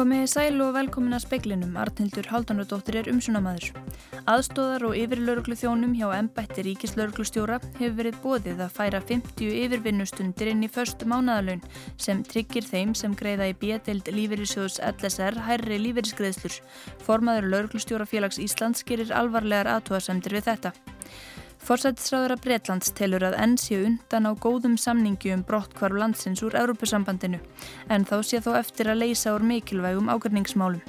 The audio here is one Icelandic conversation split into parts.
Komið sæl og velkomin að speiklinum, Arnhildur Haldanudóttir er umsunamaður. Aðstóðar og yfirlauruglu þjónum hjá ennbætti ríkislauruglustjóra hefur verið bóðið að færa 50 yfirvinnustundir inn í förstu mánadalun sem tryggir þeim sem greiða í bjettild lífeyrisjóðs LSR hærri lífeyrisgreðslur. Formaður lauruglustjóra félags Íslands gerir alvarlegar aðtóðasemdir við þetta. Forsættisráður að Breitlands telur að enn séu undan á góðum samningi um brottkvarf landsins úr Európusambandinu en þá sé þó eftir að leysa úr mikilvægum ágörningsmálum.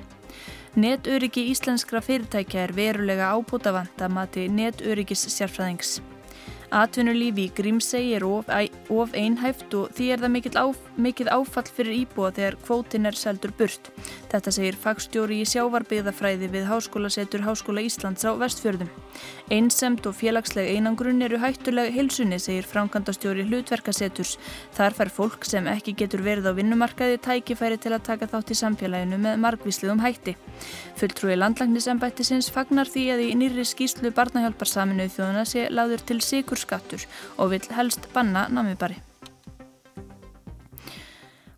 Netöryggi íslenskra fyrirtækja er verulega ábútafant að mati netöryggis sérfræðings. Atvinnulífi í Grímsegi er of, of einhæft og því er það áf, mikið áfall fyrir íbúa þegar kvótin er seldur burt. Þetta segir fagstjóri í sjávarbyggðafræði við Háskólasetur Háskóla Íslands á vestfjörðum. Einsemt og félagsleg einangrun eru hættuleg hilsunni, segir framkantastjóri hlutverkaseturs. Þar fær fólk sem ekki getur verið á vinnumarkaði tækifæri til að taka þátt í samfélaginu með margvísliðum hætti. Fulltrúi landlagnisembættisins fagnar því að í nýri skýslu barnahjálparsaminu þjóðuna sé láður til sigur skattur og vil helst banna namibari.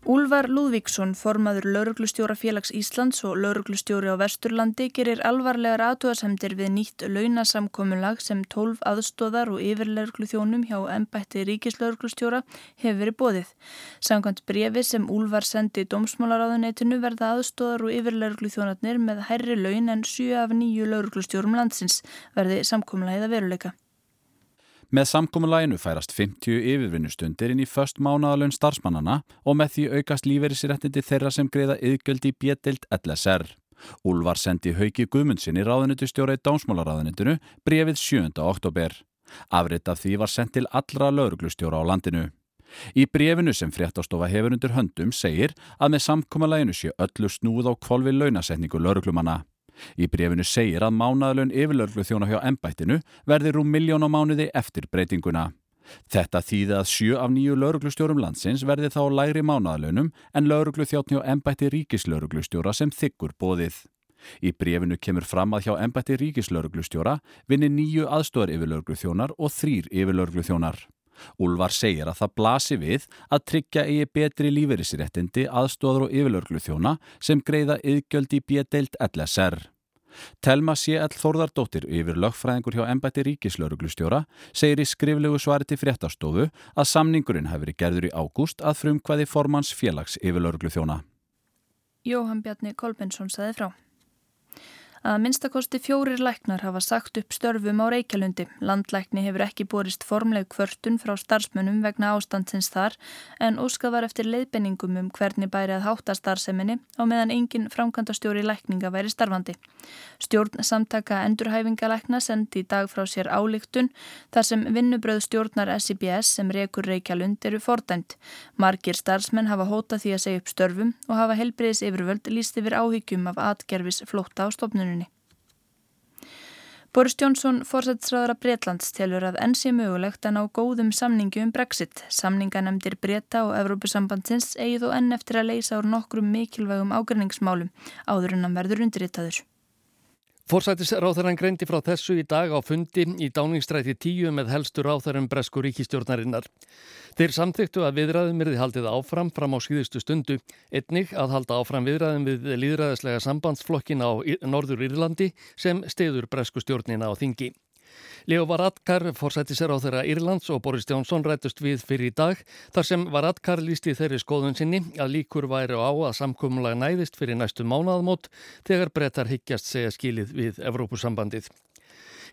Úlvar Lúðvíksson, formaður lauruglustjóra félags Íslands og lauruglustjóri á Vesturlandi gerir alvarlegar aðtúasemdir við nýtt launasamkomulag sem 12 aðstóðar og yfirlauruglu þjónum hjá ennbætti ríkislauruglustjóra hefur verið bóðið. Samkvæmt brefi sem Úlvar sendi dómsmálaráðuneytinu verða aðstóðar og yfirlauruglu þjónarnir með hærri laun en 7 af 9 lauruglustjórum landsins verði samkomulagið að veruleika. Með samkominlæginu færast 50 yfirvinnustundir inn í först mánaðalun starfsmannana og með því aukast lífeyrisréttindi þeirra sem greiða yðgjöld í bjettild LSR. Úlvar sendi Hauki Guðmundsinni ráðunitustjóra í Dánsmálaráðunitinu brefið 7. oktober. Afrið af því var sendt til allra lauruglustjóra á landinu. Í brefinu sem fréttastofa hefur undir höndum segir að með samkominlæginu sé öllu snúð á kvolvi launasetningu lauruglumanna. Í brefinu segir að mánaðalun yfirlörglu þjóna hjá ennbættinu verði rúm miljón á mánuði eftir breytinguna. Þetta þýði að sjö af nýju lauruglustjórum landsins verði þá lægri mánaðalunum en lauruglu þjóttni á ennbætti ríkislauruglustjóra sem þykkur bóðið. Í brefinu kemur fram að hjá ennbætti ríkislauruglustjóra vinni nýju aðstóðar yfirlörglu þjónar og þrýr yfirlörglu Úlvar segir að það blasi við að tryggja eigi betri lífeyrisréttindi aðstóður og yfirlörglu þjóna sem greiða yðgjöld í bjedeild LSR. Telma C.L. Þórðardóttir yfir lögfræðingur hjá ennbætti ríkislauruglustjóra segir í skriflegu svari til fréttastofu að samningurinn hafi verið gerður í ágúst að frumkvæði formans félags yfirlörglu þjóna. Jóhann Bjarni Kolbensson saði frá. Að minnstakosti fjórir læknar hafa sagt upp störfum á Reykjalundi. Landlækni hefur ekki borist formleg kvörtun frá starfsmönnum vegna ástandsins þar en óskað var eftir leiðbenningum um hvernig bæri að hátta starfseminni á meðan engin framkvæmdastjóri lækninga væri starfandi. Stjórn samtaka endurhæfingalækna sendi í dag frá sér álíktun þar sem vinnubröð stjórnar SIBS sem rekur Reykjalund eru fordæmt. Margir starfsmenn hafa hótað því að segja upp störfum og hafa helbriðis yfirvöld líst yfir áhyggjum af atgerfis flótta á stofnunum. Boris Jónsson, fórsættisraðara Breitlands, telur að enn sé mögulegt að ná góðum samningi um Brexit. Samninganemdir Breta og Evrópusambandsins eigið og enn eftir að leysa úr nokkrum mikilvægum ágræningsmálum áður en hann verður undirritaður. Forsættisráþarann greindi frá þessu í dag á fundi í dáningstræti tíu með helstur ráþarum Bresku ríkistjórnarinnar. Þeir samþyktu að viðræðum erði haldið áfram fram á síðustu stundu, einnig að halda áfram viðræðum við líðræðislega sambandsflokkin á Norður Írlandi sem stiður Bresku stjórnina á þingi. Leo Varadkar fórsættisar á þeirra Írlands og Boris Jónsson rættust við fyrir í dag þar sem Varadkar lísti þeirri skoðun sinni að líkur væri á að samkumulega næðist fyrir næstu mánaðmót þegar brettar higgjast segja skilið við Evrópusambandið.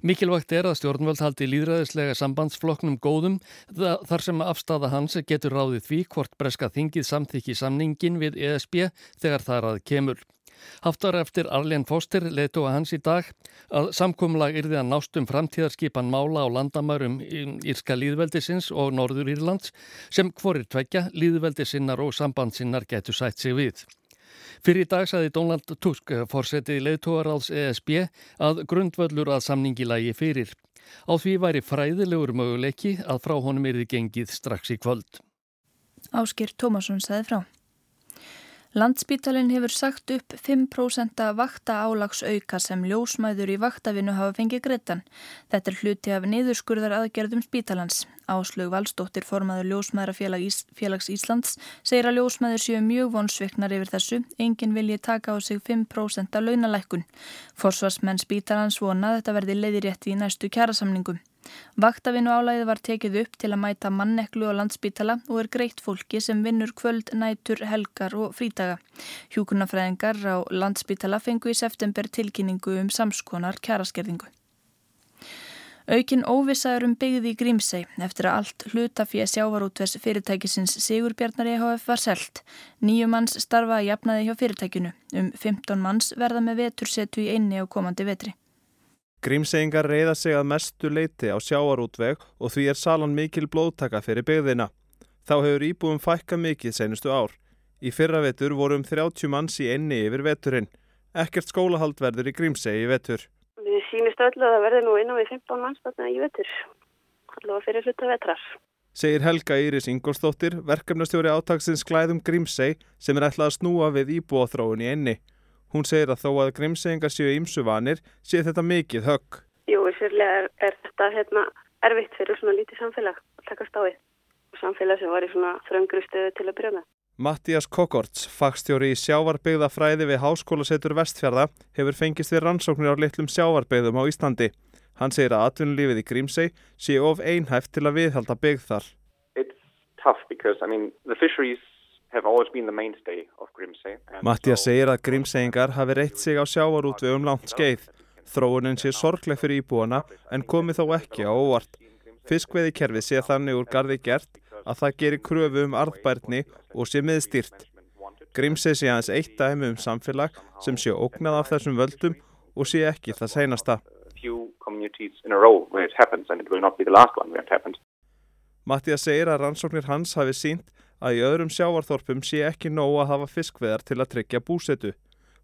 Mikilvægt er að stjórnvöld haldi líðræðislega sambandsfloknum góðum þar sem afstafa hans getur ráðið því hvort breska þingið samþykki samningin við ESB þegar þar að kemur. Haftar eftir Arlen Foster leitu að hans í dag að samkumlag yrði að nástum framtíðarskipan mála á landamærum Írska líðveldisins og Norður Írlands sem hvorir tvekja líðveldisinnar og sambandsinnar getur sætt sig við. Fyrir í dag saði Donald Tusk fórsetið leiðtóaráðs ESB að grundvöllur að samningi lægi fyrir. Á því væri fræðilegur möguleiki að frá honum yrði gengið strax í kvöld. Áskir Tómasson saði frá. Landspítalinn hefur sagt upp 5% vakta álags auka sem ljósmæður í vaktavinu hafa fengið greitan. Þetta er hluti af niðurskurðar aðgerðum spítalans. Áslög Valstóttir formaður Ljósmæðrafélags Íslands segir að ljósmæður séu mjög vonsviknar yfir þessu. Engin vilji taka á sig 5% af launalækkun. Forsvarsmenn spítalans vona þetta verði leiðirétti í næstu kjærasamningum. Vaktavinu álæðið var tekið upp til að mæta manneklu á landspítala og er greitt fólki sem vinnur kvöld, nætur, helgar og frítaga. Hjúkunafræðingar á landspítala fengu í september tilkynningu um samskonar kjæraskerðingu. Aukin óvissaður um byggði í Grímsei eftir að allt hlutafið sjávarútvers fyrirtækisins Sigurbjarnar EHF var selt. Nýju manns starfa að jafnaði hjá fyrirtækinu. Um 15 manns verða með vetursetu í einni á komandi vetri. Grímseyingar reyða sig að mestu leiti á sjáarútveg og því er salan mikil blóðtaka fyrir byggðina. Þá hefur íbúum fækka mikið senustu ár. Í fyrra vetur voru um 30 manns í enni yfir veturinn. Ekkert skólahald verður í Grímsey í vetur. Við sínist öllu að það verður nú innan við 15 manns þarna í vetur. Allavega fyrir hluta vetrar. Segir Helga Íris Ingolstóttir, verkefnastjóri átagsins Glæðum Grímsey sem er ætlað að snúa við íbúaþróun í enni. Hún segir að þó að grimseingar séu ímsu vanir sé þetta mikið högg. Jú, sérlega er, er þetta hérna, erfitt fyrir svona lítið samfélag að takast á því. Samfélag sem var í svona þröngru stöðu til að byrja með. Mattias Kokorts, fagstjóri í sjávarbyggða fræði við Háskólasetur Vestfjörða, hefur fengist við rannsóknir á litlum sjávarbyggðum á Íslandi. Hann segir að atvinnulífið í Grímsei sé of einhæft til að viðhalda byggð þar. It's tough because, I mean, the fisheries Mattias segir að grímseyingar hafi reitt sig á sjávarútvi um langt skeið. Þróunin sé sorgleg fyrir íbúana en komi þó ekki á óvart. Fiskveiði kerfið sé þannig úr gardi gert að það gerir kröfu um arðbærni og sé miðstýrt. Grímsey sé aðeins eitt dæmi um samfélag sem sé ógnað af þessum völdum og sé ekki það seinasta. Mattias segir að rannsóknir hans hafi sínt að í öðrum sjávarþorpum sé ekki nóg að hafa fiskveðar til að tryggja búsetu.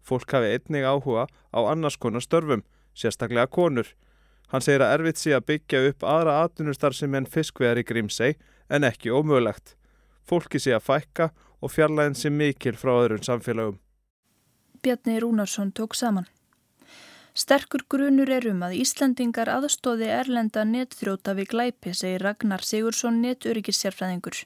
Fólk hafi einnig áhuga á annars konar störfum, sérstaklega konur. Hann segir að erfitt sé að byggja upp aðra atvinnustar sem enn fiskveðar í Grímsei en ekki ómögulegt. Fólki sé að fækka og fjarlæðin sé mikil frá öðrun samfélagum. Bjarni Rúnarsson tók saman. Sterkur grunur er um að Íslandingar aðstóði erlenda netþróta við glæpi, segir Ragnar Sigursson neturyggissérfræðingur.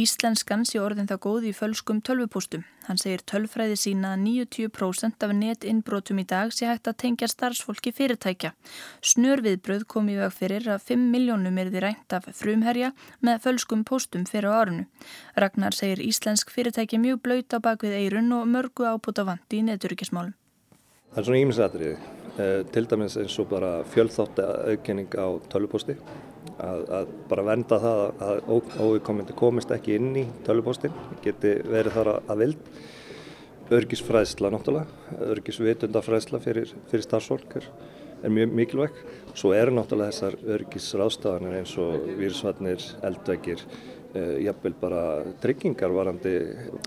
Íslenskan sé orðin það góð í fölskum tölvupústum. Hann segir tölfræði sína að 90% af netinnbrotum í dag sé hægt að tengja starfsfólki fyrirtækja. Snörviðbröð kom í veg fyrir að 5 miljónum er því rænt af frumherja með fölskum póstum fyrir árunu. Ragnar segir íslensk fyrirtæki mjög blöyt á bakvið eirun og mörgu ábúta vandi í neturyggismálum. Eh, til dæmis eins og bara fjölþátti auðkenning á tölvuposti að, að bara venda það að óvíkomandi komist ekki inn í tölvupostin geti verið þar að vild. Örgisfræðsla náttúrulega örgisvitundafræðsla fyrir, fyrir starfsfólk er, er mjög mikilvæg. Svo eru náttúrulega þessar örgisráðstafanir eins og výrsvarnir, eldvegir eh, jafnvel bara tryggingar varandi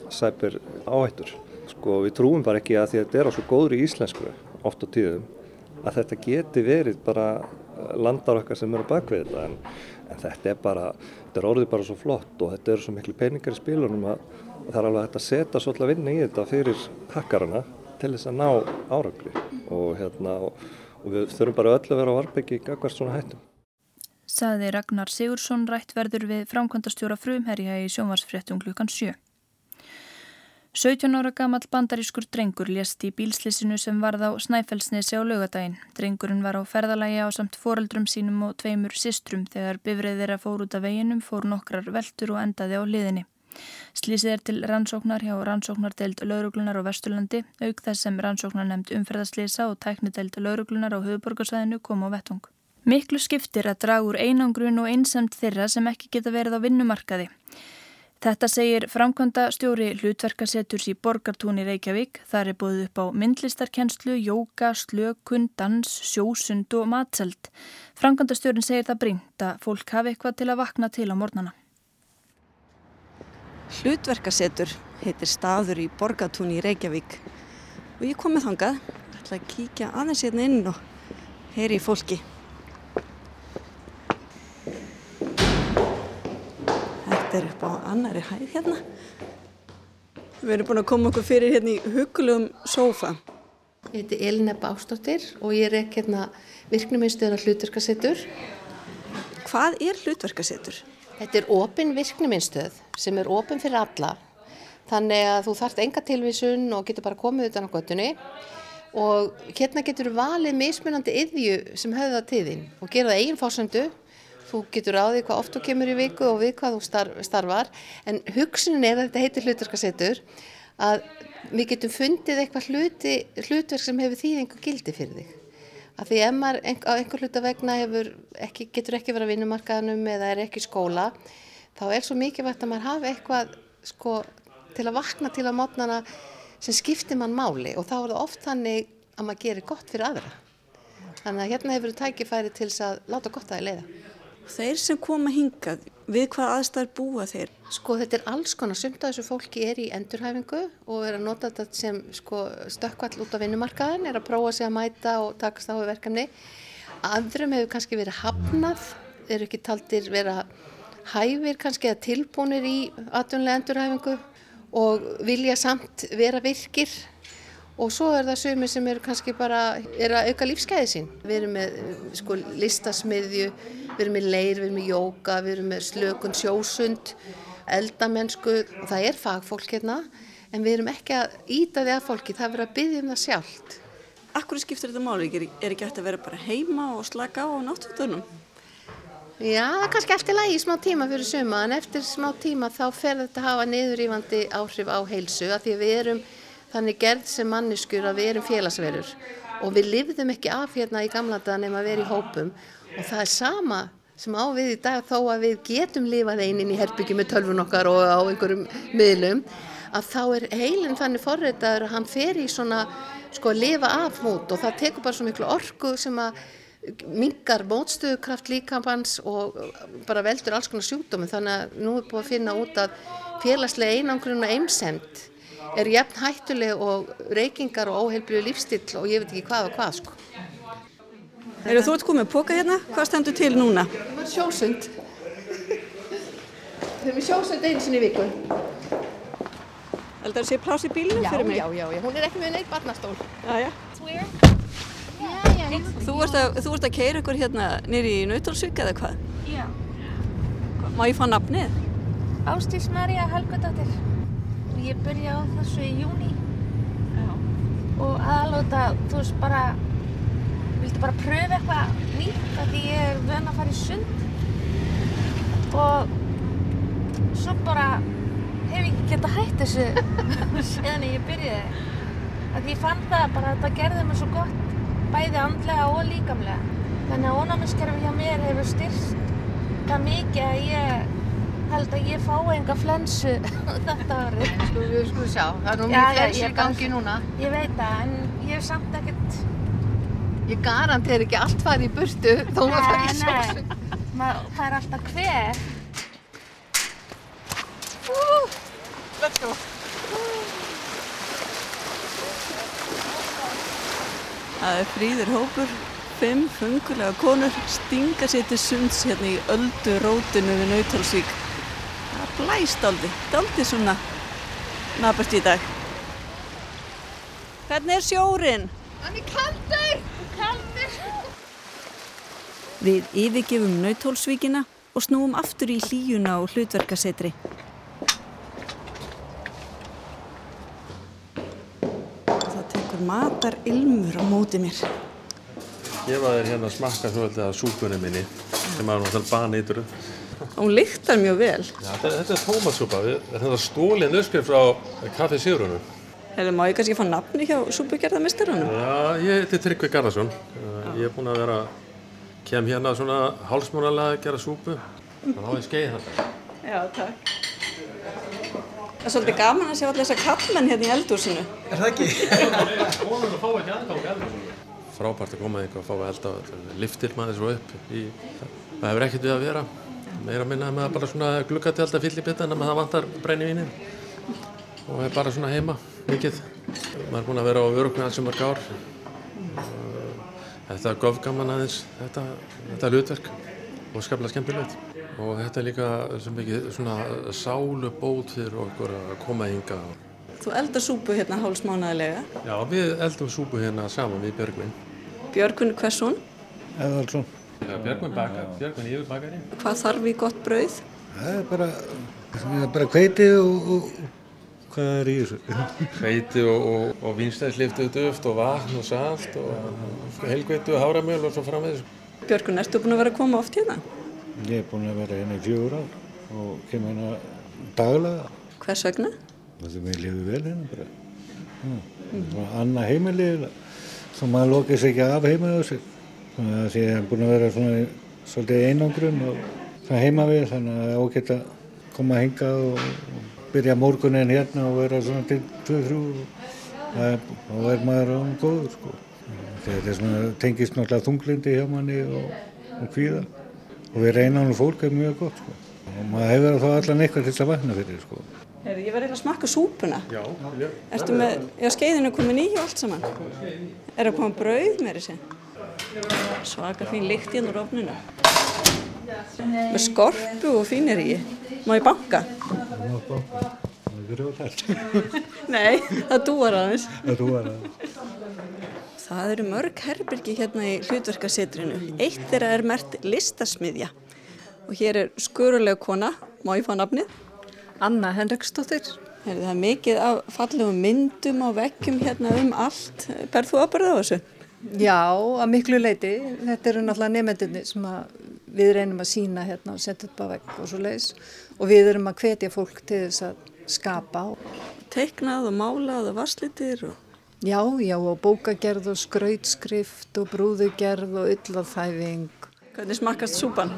sæpir áhættur sko við trúum bara ekki að því að þetta er á svo góðri íslensku oft á tíðum að þetta geti verið bara landar okkar sem eru bakvið þetta en, en þetta er bara, þetta er orðið bara svo flott og þetta eru svo miklu peningar í spílunum að það er alveg hægt að setja svolítið að vinna í þetta fyrir hakkarana til þess að ná árangri og, hérna, og, og við þurfum bara öll að vera á arbyggi í gagvart svona hættum. Saði Ragnar Sigursson rætt verður við framkvæmdastjóra frumherja í sjónvarsfréttum klukkan 7. 17 ára gammal bandarískur drengur lést í bílslissinu sem varð á Snæfellsnesi á lögadaginn. Drengurinn var á ferðalagi á samt foreldrum sínum og tveimur sistrum þegar bifrið þeirra fór út af veginum, fór nokkrar veltur og endaði á liðinni. Slísið er til rannsóknar hjá rannsóknardeild lauruglunar á Vesturlandi, auk þess sem rannsóknar nefnd umferðarslýsa og tæknideild lauruglunar á höfuborgarsvæðinu kom á vettung. Miklu skiptir að draga úr einangrun og einsamt þeirra sem ekki geta verið á vinnumarkaði. Þetta segir framkvæmda stjóri hlutverkaseturs í Borgartúni Reykjavík. Það er búið upp á myndlistarkennslu, jóka, slökun, dans, sjósund og matseld. Framkvæmda stjórin segir það brínt að fólk hafi eitthvað til að vakna til á mornana. Hlutverkasetur heitir staður í Borgartúni Reykjavík og ég kom með þangað. Það ætla að kíkja aðeins hérna inn og heyri í fólki. Þetta er upp á annari hæð hérna. Við erum búin að koma okkur fyrir hérna í hugulum sófa. Ég heiti Elina Bástóttir og ég er ekki hérna virknuminstöðun á hlutverkasettur. Hvað er hlutverkasettur? Þetta er opin virknuminstöð sem er opin fyrir alla. Þannig að þú þarft enga tilvísun og getur bara komið utan á göttunni og hérna getur valið mismunandi yðju sem höfða til þín og gera það eigin fórsöndu. Þú getur ráðið hvað oft þú kemur í viku og við hvað þú starf, starfar en hugsunin er að þetta heitir hlutverkasettur að við getum fundið eitthvað hluti, hlutverk sem hefur þýðingu gildi fyrir þig. Af því ef maður á einhver hluta vegna hefur ekki, getur ekki verið að vinnumarkaðanum eða er ekki í skóla þá er svo mikilvægt að maður hafi eitthvað sko, til að vakna til að mótnana sem skiptir mann máli og þá er það oft þannig að maður gerir gott fyrir aðra. Þannig að hérna hefur þú tækifæri til að láta gott að leiða. Þeir sem koma hingað, við hvað aðstæðar búa þeir? Sko þetta er alls konar, sumt af þessu fólki er í endurhæfingu og er að nota þetta sem sko, stökkvall út á vinnumarkaðin, er að prófa sig að mæta og takast á verkefni. Aðrum hefur kannski verið hafnað, eru ekki taldir vera hæfir kannski eða tilbúinir í atvinnulega endurhæfingu og vilja samt vera virkir og svo er það sumir sem eru kannski bara er að auka lífskeiði sín. Við erum með sko, listasmiðju, við erum með leir, við erum með jóka, við erum með slökun sjósund, eldamennsku og það er fagfólk hérna en við erum ekki að íta því að fólki, það verður að byggja um það sjálft. Akkur skiptir þetta máli? Er ekki eftir að vera bara heima og slaka á náttúrtunum? Já, það er kannski eftir lagi í smá tíma fyrir suma en eftir smá tíma þá fer þetta að hafa niðurýfandi áhrif á heilsu að því við erum þannig gerð sem manniskur að við erum félagsverður og við livðum ekki af hérna í gamla daga nema að vera í hópum. Og það er sama sem á við í dag þó að við getum lifað einin í herbyggi með tölvun okkar og á einhverjum miðlum að þá er heilin þannig forreitaður að hann fer í svona sko að lifa af mót og það tekur bara svo miklu orku sem að mingar mótstöðukraft líkampans og bara veldur alls konar sjúkdómi þannig að nú er búið að finna út að félagslega einangrun og einsemt er jafn hættuleg og reykingar og óheilblíu lífstill og ég veit ekki hvað og hvað sko. Eru þú ert komið póka hérna? Hvað stendur til núna? Það var sjósund. Við erum sjósund einu sinni í viku. Heldur það að sé pláss í bílinu fyrir mig? Já, já, já, hún er ekki með neitt barnastól. Já, já. Þú ert að, þú ert að keira ykkur hérna nýri í Nautalsvík eða hvað? Já. Má ég fá nafnið? Ástís Marja Helgadóttir. Ég byrja á þessu í júni. Já. Og aðalóta, þú veist, bara, vildi bara pröfa eitthvað nýtt af því ég er vön að fara í sund. Og svo bara hef ég ekki getað hætt þessu síðan ég byrjaði. Af því ég fann það bara að það gerði mér svo gott bæði andlega og líkamlega. Þannig að ónámiðskerfi hjá mér hefur styrst það mikið að ég held að ég fái enga flensu þetta árið. Sko við skulum sjá, það er nú mjög flensu í gangi núna. Ég veit það, en ég hef samt ekkert... Ég garantir ekki allt farið í burtu þó farið í Nei, sjósund. nei, Ma- það er alltaf hver. Let's go. Það er fríður hópur, fimm fungulega konur stinga sér til sunds hérna í öldu rótinu við Nautalsvík. Blæst aldrei, aldrei svona nabert í dag. Hvernig er sjórin? Hann er kaldur! Kaldur! Við yfirgefum Nautólsvíkina og snúum aftur í hlýjuna og hlutverkasetri. Það tekur matar ilmur á móti mér. Gefa þér hérna að smakka svolítið af súpunni minni sem er náttúrulega baneitur. Hún lyktar mjög vel. Ja, þetta, er tómatsúpa. Þetta er stólinn uppskrift frá Kaffi Sigrunum. Hefur ég kannski fá nafni hjá súpugerðarmistarunum? Já, ég heiti Tryggvi Garðarsson. Uh, Ég er búinn að vera, kem hérna svona hálsmánalega að gera súpu. Þannig að ég skeið þetta. Já, takk. Það er svolítið gaman að sjá allir þessar kallmenn hérna í eldúsinu. Er það ekki? Frábært að koma eitthvað að fá að elda þetta. Liftir maður svo upp. Í, það hefur ekkert við að vera. Meira að minna með að bara svona gluggati alltaf fyll í bitana með það vantar brenni vínin. Og er bara svona heima, mikið. Maður er búinn að vera á örugni alls um mörg ár. Þetta er gofgaman aðeins, þetta, þetta hlutverk og skaplega skemmtilegt. Og þetta er líka sem mikið svona sálubót fyrir okkur að koma hinga. Þú eldar súpu hérna hálsmánaðilega. Já, við eldum súpu hérna saman við Björgvin. Björgvin Hversson? Eðalsson. Björgvin bakar, Björgvin yfir bakari. Hvað þarf í gott brauð? Það er bara, það er bara hveiti og, og hvað er í þessu? Hveiti og, og, og vinstæðsliftuð duft og vatn og salt og helgveitu og háramjöl og svo fram með þessu. Björgvin, ertu búin að vera að koma oft hérna? Ég er búin að vera hérna í fjögur ár og kemur hérna daglega. Hvers vegna? Það er mér lifið vel hérna bara. Mm. Anna heimilið, þá maður lokið sér ekki af heimilið á sig. Þannig að ég hef búin að vera svona svolítið einangrum og það heima við þannig að ég ágætt að koma að hinga og, og byrja morgunin hérna og vera svona til 2-3 og þá er maður án góður sko. Þetta er svona tengist náttúrulega þunglindi hjá manni og, og kvíða og vera einanum fólk er mjög gott sko. Og maður hefur þá allan eitthvað til að vakna fyrir sko. Heri, ég var eitthvað að smakka súpuna. Já, já. Ertu með, já skeiðinu komin í og allt saman. Er það komið brauð með þessi? Svaka fín lykt hérna úr ofninu. Með skorpu og fínir í. Má ég banka? Má banka. Það er grjóðhælt. Nei, það dúar aðeins. Það dúar aðeins. Það eru mörg herbyrgi hérna í hlutverkasetrinu. Eitt þeirra er mert listasmiðja. Og hér er skurulega kona, má ég fá nafnið? Anna Henriksdóttir. Það er mikið af fallegum myndum á vekkjum hérna um allt. Berð þú ábyrða á þessu? Já, að miklu leiti. Þetta eru náttúrulega nefndinni sem við reynum að sína hérna og setja upp á vekk og svo leiðis. Og við erum að hvetja fólk til þess að skapa. Teiknað og málað og varslitir og... Já, já, og bókagerð og skrautskrift og brúðugerð og yllaðþæfing. Hvernig smakast súpan?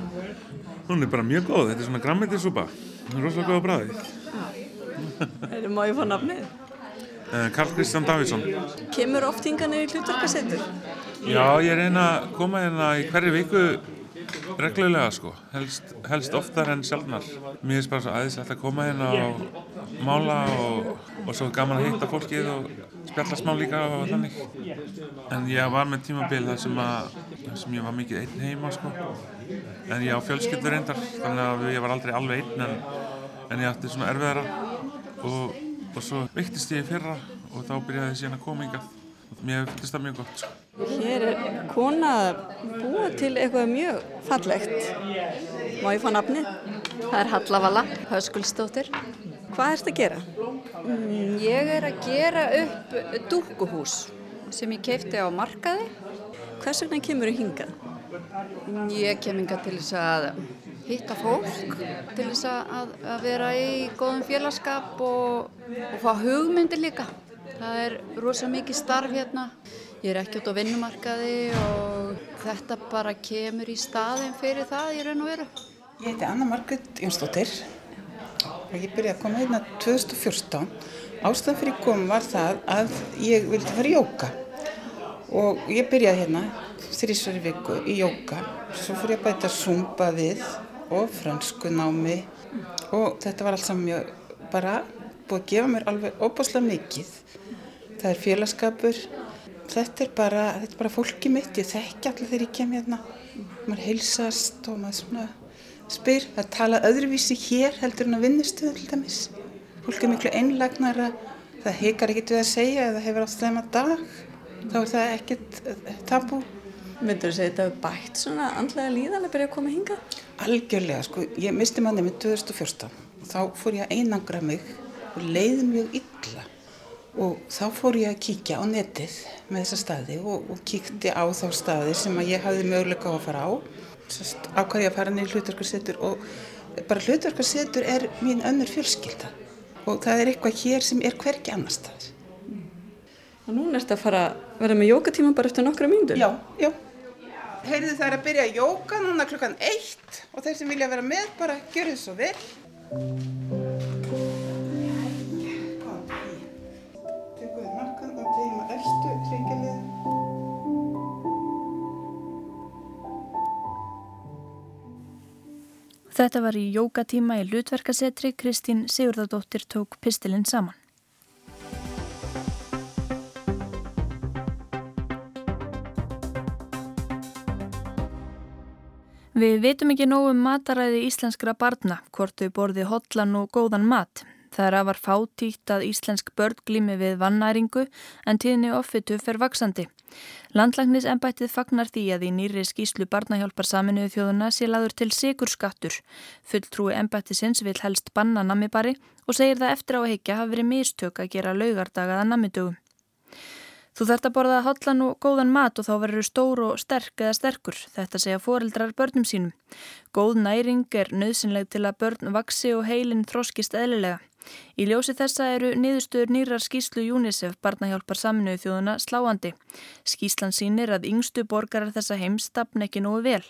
Hún er bara mjög góð, þetta er svona grammetisúpa. Er rosalega góða bræði. Erum má ég fá nafnið? Uh, Karl Kristján Davídsson. Kemur oft hinga niður í hlutverkasetur? Já, ég reyna að koma hérna í hverju viku reglulega sko, helst, helst oftar en sjálfnar. Mér er bara svo aðeinslegt að koma hérna og mála og, og svo gaman að hitta fólkið og spjalla smá líka og þannig. En ég var með tímabil þar sem, að, sem ég var mikið einn heima sko. En ég á fjölskyldur reyndar, þannig að ég var aldrei alveg einn en, en ég átti svona erfiðara og, og svo veiktist ég í fyrra og þá byrjaði ég síðan að koma yngað. Mér finnst það mjög gott. Sko. Hér er kona að búa til eitthvað mjög fallegt. Má ég fá nafni? Það er Hallavala, Höskuldsdóttir. Hvað ert að gera? Mm, ég er að gera upp dúkuhús sem ég keipti á markaði. Hvers vegna kemur þú hingað? Ég kem hingað til þess að hitta fólk, til þess að, að vera í góðum félagskap og, og fá hugmyndir líka. Það er rosa mikið starf hérna. Ég er ekki út á vinnumarkaði og þetta bara kemur í staðin fyrir það í raun og veru. Ég heiti Anna Margrit Jónsdóttir og ég byrjaði að koma hérna 2014. Ástæðan fyrir kom var það að ég vildi fara í jóka og ég byrjaði hérna þrísverju viku í jóka. Svo fór ég að bæta zumba við og fransku námi og þetta var allt saman mjög bara búið að gefa mér alveg óbáslega mikið. Það er félagskapur, þetta er bara, þetta er bara fólki mitt, ég þekki allir þegar ég kem hérna. Maður heilsast og maður svona spyr, það tala öðruvísi hér heldur en að vinnustuðu til dæmis. Fólk er miklu einlagnara, það heikar ekkert við að segja eða hefur átt slemma dag, þá er það ekkert tabú. Myndur þú segja þetta bætt svona andlega líðan að byrja að koma hinga? Algjörlega, sko, ég misti manni með 2014 og þá fór ég að einangra mig og leiði mjög illa. Og þá fór ég að kíkja á netið með þessa staði og, og kíkti á þá staði sem að ég hafði möguleika á að fara á. Sest, ákvæði að fara niður hlutverkarsetur og bara hlutverkarsetur er mín önnur fjölskylda. Og það er eitthvað hér sem er hverki annar stað Og núna ertu að fara að vera með jókatíma bara eftir nokkra mínútur? Já, já Heyrðu það er að byrja að jóka núna klukkan eitt og þeir sem vilja vera með bara gjör þið svo vel Þetta var í jókatíma í Lutverkasetri, Kristín Sigurðardóttir tók pistilinn saman. Við veitum ekki nógu um mataræði íslenskra barna, hvort þau borði hotlan og góðan mat. Það er afar fátíkt að íslensk börn glými við vannæringu en tíðni offitu fer vaksandi. Landlagnis ennbættið fagnar því að í nýri skýslu barnahjálpar saminuðu þjóðuna sé laður til sigur skattur. Fulltrúi ennbættisins vil helst banna namibari og segir það eftir á að higgja hafi verið mistök að gera laugardagaða namidögum. Þú þart að borða hotlan og góðan mat og þá verður stór og sterk eða sterkur. Þetta segja foreldrar börnum sínum. Góð næring er nöðsynleg til að börn vaksi og heilin þróskist eðlilega. Í ljósi þessa eru niðurstöður nýrar skýslu UNICEF barnahjálpar saminuðu þjóðuna sláandi. Skýslan sínir að yngstu borgarar þessa heims stafn ekki nógu vel.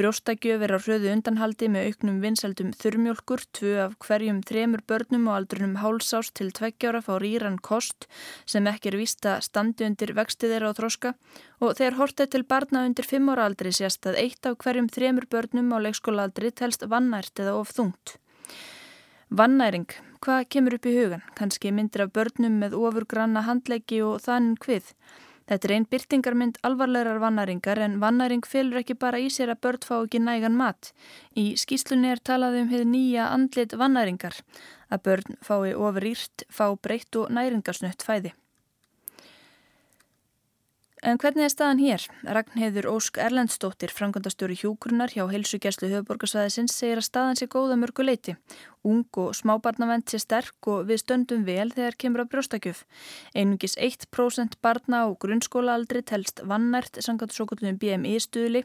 Brjóstakjöf er á hröðu undanhaldi með auknum vinsaldum þurrmjólkur, tvu af hverjum þremur börnum og aldrunum hálsás til tveggjára fá rýran kost sem ekki er vista standi undir vextið þeirra á þróska og þegar hortið til barna undir fimm ára aldri sést að eitt af hverjum þremur börnum á leikskóla aldri telst vannært eða of þungt. Vannæring, hvað kemur upp í hugan? Kanski myndir af börnum með ofurgranna handleggi og þann hvið. Þetta er einn byrtingarmynd alvarlegar vannæringar en vannæring fylgur ekki bara í sér að börn fá ekki nægan mat. Í skýslunni er talað um hefur nýja andlit vannæringar, að börn fái ofur írt, fá breytt og næringarsnött fæði. En hvernig er staðan hér? Ragnheður Ósk Erlendstóttir, frangandastjóri hjúkurnar hjá heilsugjæslu höfuborgarsvæðisins, segir að staðan sé góða mörgu leiti. Ung og smábarnavend sé sterk og við stöndum vel þegar kemur á brjóstakjöf. Einungis 1% barna á grunnskólaaldri telst vannært sangat svo kallum BMI stuðli.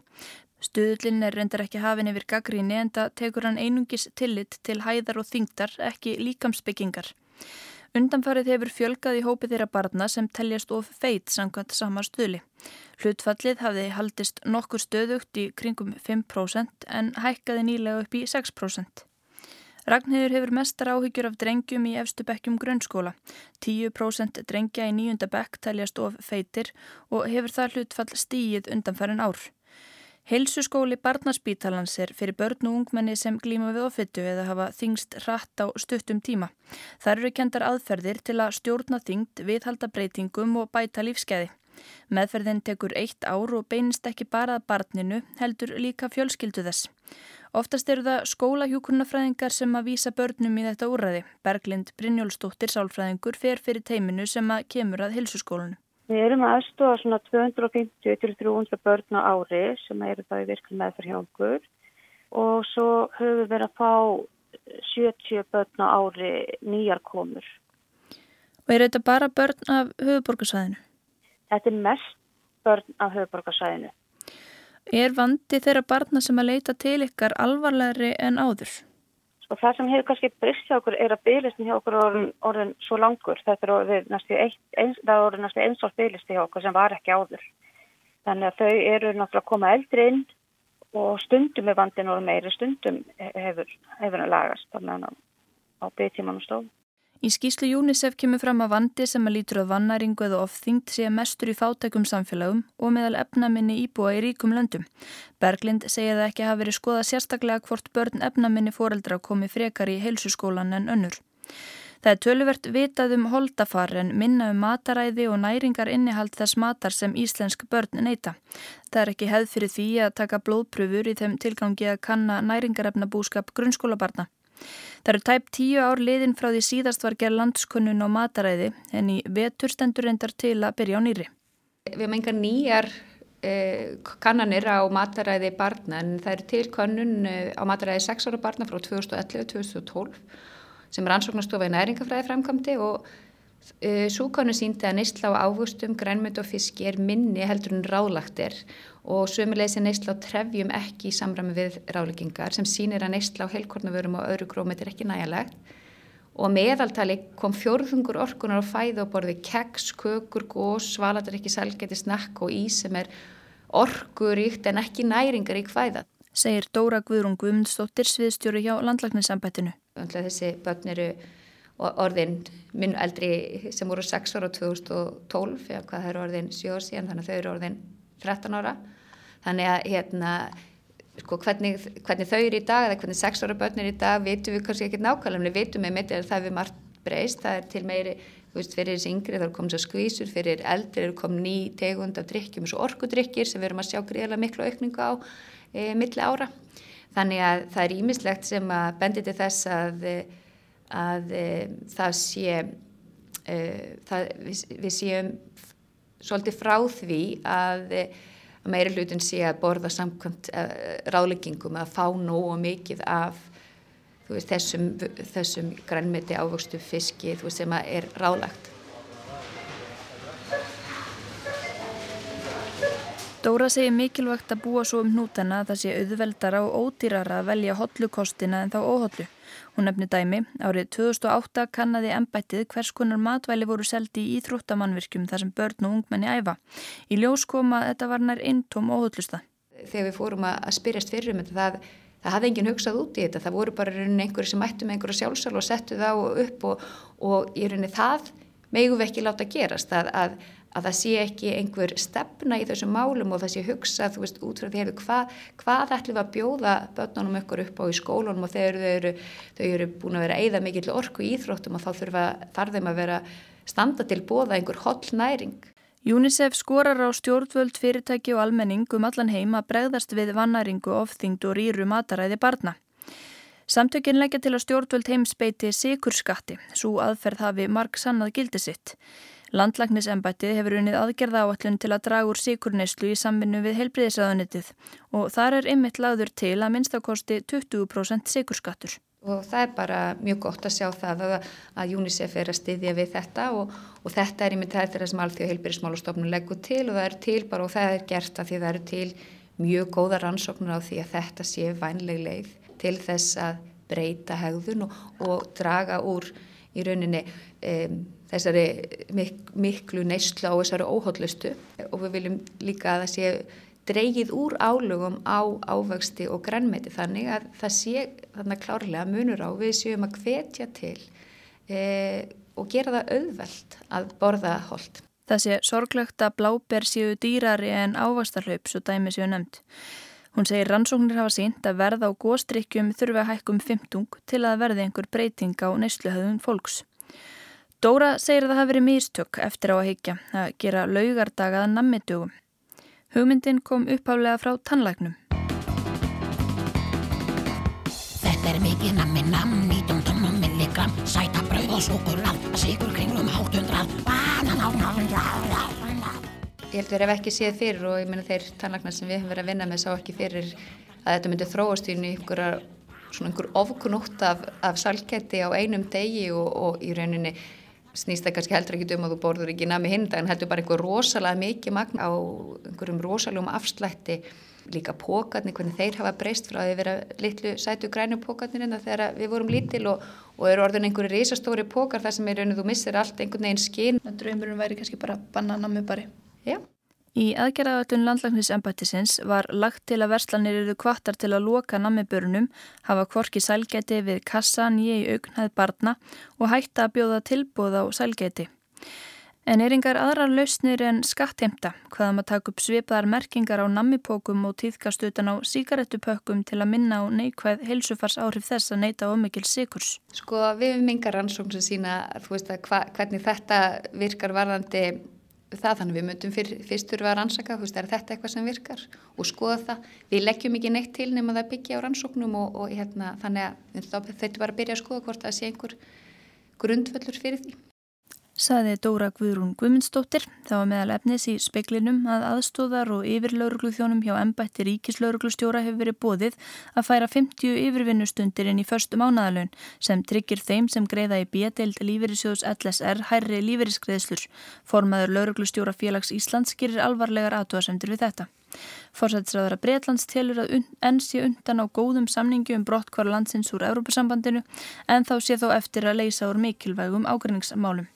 Stuðlinn er reyndar ekki hafin yfir gaggríni en það tekur hann einungis tillit til hæðar og þingdar, ekki líkamsbyggingar. Undanfarið hefur fjölgað í hópi þeirra barna sem teljast of feit samkvæmt sama stuðli. Hlutfallið hafði haldist nokkur stöðugt í kringum 5% en hækkaði nýlega upp í 6%. Ragnhildur hefur mestar áhyggjur af drengjum í efstu bekkjum grunnskóla. 10% drengja í nýjunda bekk teljast of feitir og hefur það hlutfall stíið undanfærin ár. Heilsuskóli Barnaspítalans er fyrir börn og ungmenni sem glíma við ofittu eða hafa þingst rætt á stuttum tíma. Það eru kendar aðferðir til að stjórna þingd, viðhalda breytingum og bæta lífskeiði. Meðferðin tekur eitt ár og beinist ekki bara að barninu, heldur líka fjölskyldu þess. Oftast eru það skólahjúkurnafræðingar sem að vísa börnum í þetta úrræði. Berglind Brynjólfsdóttir sálfræðingur fer fyrir teiminu sem að kemur að heilsuskólanu. Við erum aðstofa svona 250 til 300 börn á ári sem eru það í virkli meðferð hjá okkur og svo höfum við verið að fá 70 börn á ári nýjar komur. Og er þetta bara börn af höfuborgarsæðinu? Þetta er mest börn af höfuborgarsæðinu. Er vandi þeirra barna sem að leita til ykkar alvarlegri en áður? Og það sem hefur kannski brist hjá okkur er að bygglistin hjá okkur orðin, orðin svo langur. Þetta er orðin næstu eins, og bygglistin hjá okkur sem var ekki áður. Þannig að þau eru náttúrulega að koma eldri inn og stundum er vandin orðin meiri, stundum hefur, að lagast á byggtímanum stofn. Í skýslu UNICEF kemur fram að vandi sem að lítur á vannæringu eða ofþyngd sé mestur í fátækum samfélagum og meðal efnaminni íbúa í ríkum löndum. Berglind segja það ekki hafi verið skoða sérstaklega hvort börn efnaminni foreldra komi frekar í heilsuskólan en önnur. Það er töluvert vitað um holdafar en minna um mataræði og næringar innihald þess matar sem íslensk börn neyta. Það er ekki hefð fyrir því að taka blóðpröfur í þeim tilgangi að kanna næringarefna búskap grunnskólabarna. Það eru tæp tíu ár liðin frá því síðast var gerð landskunnun og mataræði en í vetur stendur reyndar til að byrja á nýri. Við hefum engar nýjar eh, kannanir á mataræði barna en það eru til kannun eh, á mataræði 6 ára barna frá 2011-2012 sem er ansóknarstofa í næringafræði framkvæmdi og eh, kannun síndi að neysla á ávustum, grænmynd og fiski er minni heldur en ráðlagt er og sömulegis er neysla á trefjum ekki í samræmi við ráleggingar sem sínir að neysla á heilkornavörum og öðru grómit er ekki nægilegt og meðaltali kom fjórðungur orkunar á fæðu og borði keks, kökur, gós, svalatar ekki selgeti, snakk og ís sem er orkuríkt en ekki næringar í hvæða. Segir Dóra Guðrún Guðmundsdóttir sviðstjóri hjá landlagninsambættinu. Þessi börn eru orðin minn eldri sem voru 6 ára 2012 eða hvað það eru orðin 7 ára síðan þannig að þau eru orðin 13 ára þannig að hérna sko, hvernig, hvernig þau eru í dag eða hvernig sex ára börn eru í dag vitum við kannski ekki nákvæmlega við vitum með mitt að það við margt breyst, það er til meiri veist, fyrir þessi yngri þá er komið svo skvísur fyrir eldri eru komið ný tegund af drikkjum og orkudrykkir sem við erum að sjá greiðlega miklu aukningu á e, milli ára. Þannig að það er ímislegt sem að bendi til þess að, að e, það sé e, það, við, við séum svolítið frá því að e, meiri hlutin sé að borða samkvæmt e, ráðleggingum að fá nóg og mikið af veist, þessum, þessum grænmeti ávöxtu fiski veist, sem er ráðlagt. Dóra segir mikilvægt að búa svo um hnútana að það sé auðveldara og ódýrara að velja hotlukostina en þá óhotlu. Hún nefni dæmi, árið 2008 kannadi ennbættið hvers konar matvæli voru seldi í Íþróttamannvirkjum þar sem börn og ungmenni æfa. Í ljós koma að þetta var nær eintóm óhotlusta. Þegar við fórum að spyrjast fyrir um þetta það það hafði enginn hugsað út í þetta, það voru bara einhverju sem ættu með einhverju sjálfsal og settu þá upp og, og í rauninni það megum við ekki láta gerast að, að, að það sé ekki einhver stefna í þessum málum og það sé hugsað, þú veist, út frá því hvað, hvað ætlum við að bjóða börnunum ykkur upp á í skólunum og þegar þau eru, þau eru búin að vera eigða mikill orku í íþróttum og þá þurfa þar þeim að vera standa til bóða einhver holl næring. UNICEF skorar á stjórnvöld, fyrirtæki og almenning um allan heim að bregðast við vannaringu, ofþyngd og rýru mataræði barna. Samtökin leggja til að stjórnvöld heimsbeiti sikurskatti, svo aðferð hafi marg sannað gildi sitt. Landlagnisembættið hefur unnið aðgerða áallun til að draga úr sikurneyslu í samvinnu við heilbriðisraðunitið og þar er ymmit lagður til að minnstakosti 20% sikurskattur og það er bara mjög gott að sjá það að, að UNICEF er að styðja við þetta og, og þetta er í mynd þeirra sem alþjóð heilbyrjismálastofnun leggur til og það er til bara og það er gert að því það eru til mjög góða rannsóknur á því að þetta sé vænleg leið til þess að breyta hegðun og, og draga úr í rauninni um, þessari mik miklu neyslu á þessari óhóllustu og við viljum líka að það sé dreigið úr álugum á ávexti og grænmeti þannig að það sé þannig klárlega munur á við séum að hvetja til e, og gera það auðvelt að borða hold. Það sé sorglegt að bláber séu dýrari en ávextarhlaup svo dæmi séu nefnd. Hún segir rannsóknir hafa sínt að verða á góstrykkjum þurfa að hækkum 15 til að verði einhver breyting á neysluhauðun fólks. Dóra segir að það hafi verið mistök eftir á að higgja að gera laugardagaða nammitugum. Hugmyndin kom uppháflega frá tannlæknum. Þetta er mikið nammi namn, 19 tónum milligram, sæta brauð og súkurlað, sigur kringlum hátundrað, banan á náðundrað. Ég held að við hefum ekki séð fyrir og ég menna þeir tannlæknar sem við hefum verið að vinna með sá ekki fyrir að þetta myndi þróast í einhverjar svona einhver ofkunótt af, af salgæti á einum degi og, og í rauninni snýst það kannski heldur ekki um að þú borður ekki nami hinn en heldur bara einhver rosalega mikið magna á einhverjum rosalegum afslætti líka pókarnir, hvernig þeir hafa breyst frá að þeir vera litlu sætu grænu pókarnir en þegar við vorum lítil og, og eru orðin einhverju risastóri pókar þar sem er raun og þú missir allt einhvern veginn skinn. Dröymurinn væri kannski bara bananami bari. Já. Í aðgerðaðöldun landlagnisembættisins var lagt til að verslanir eru kvartar til að loka nammibörunum, hafa kvorki sælgæti við kassa nýja í augnhæð barna og hætta að bjóða tilbúð á sælgæti. En er yngar aðrar lausnir en skattheimta, hvaðum að taka upp svipaðar merkingar á nammipókum og týðkast utan á síkarettupökkum til að minna á neikvæð heilsufars áhrif þess að neyta ómikil sikurs? Sko við hefum yngar rannsókn sem sína veist, hva, hvernig þetta virkar varðandi það þannig við mötum fyr, fyrst þurfa að rannsaka þú veist, er þetta eitthvað sem virkar? Og skoða það, við leggjum ekki neitt til nema það byggja á rannsóknum og, og hérna, þannig að þetta bara byrja að skoða hvort það sé einhver grundvöldur fyrir því Saði Dóra Guðrún Guðmundsdóttir. Það var meðal efnis í speklinum að aðstóðar og yfirlaurugluþjónum hjá embætti ríkislauruglustjóra hefur verið bóðið að færa 50 yfirvinnustundir inn í förstu mánaðalun sem tryggir þeim sem greiða í B-deild lífeyrissjóðs LSR hærri lífeyrisgreðslur. Formaður lauruglustjóra félags Íslands gerir alvarlegar aðtóðasendur við þetta. Forsætsræðara Breitlands telur að enn sé undan á góðum samningu um brottkvar landsins úr Európusambandinu en þá sé þó eftir að leysa úr mikilvægum ágrinningsmálum.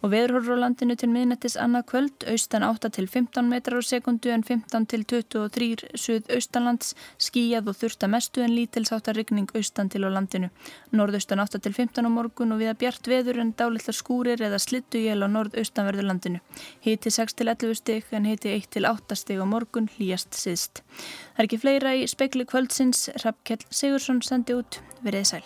Og veðurhorfur á landinu til miðnettis annað kvöld, austan 8 til 15 metrar á sekundu en 15 til 23 suð austanlands, skíjað og þurft að mestu en lítilsáttar rigning austan til á landinu. Norðaustan 8 til 15 á morgun og viða bjart veður en dálitlar skúrir eða slittu jél á norðaustanverðu landinu. Hiti 6 til 11 stygg en hiti 1 til 8 stygg á morgun, hlýjast síðst. Það er ekki fleira í spekli kvöldsins, Rappkjell Sigursson sendi út, verið sæl.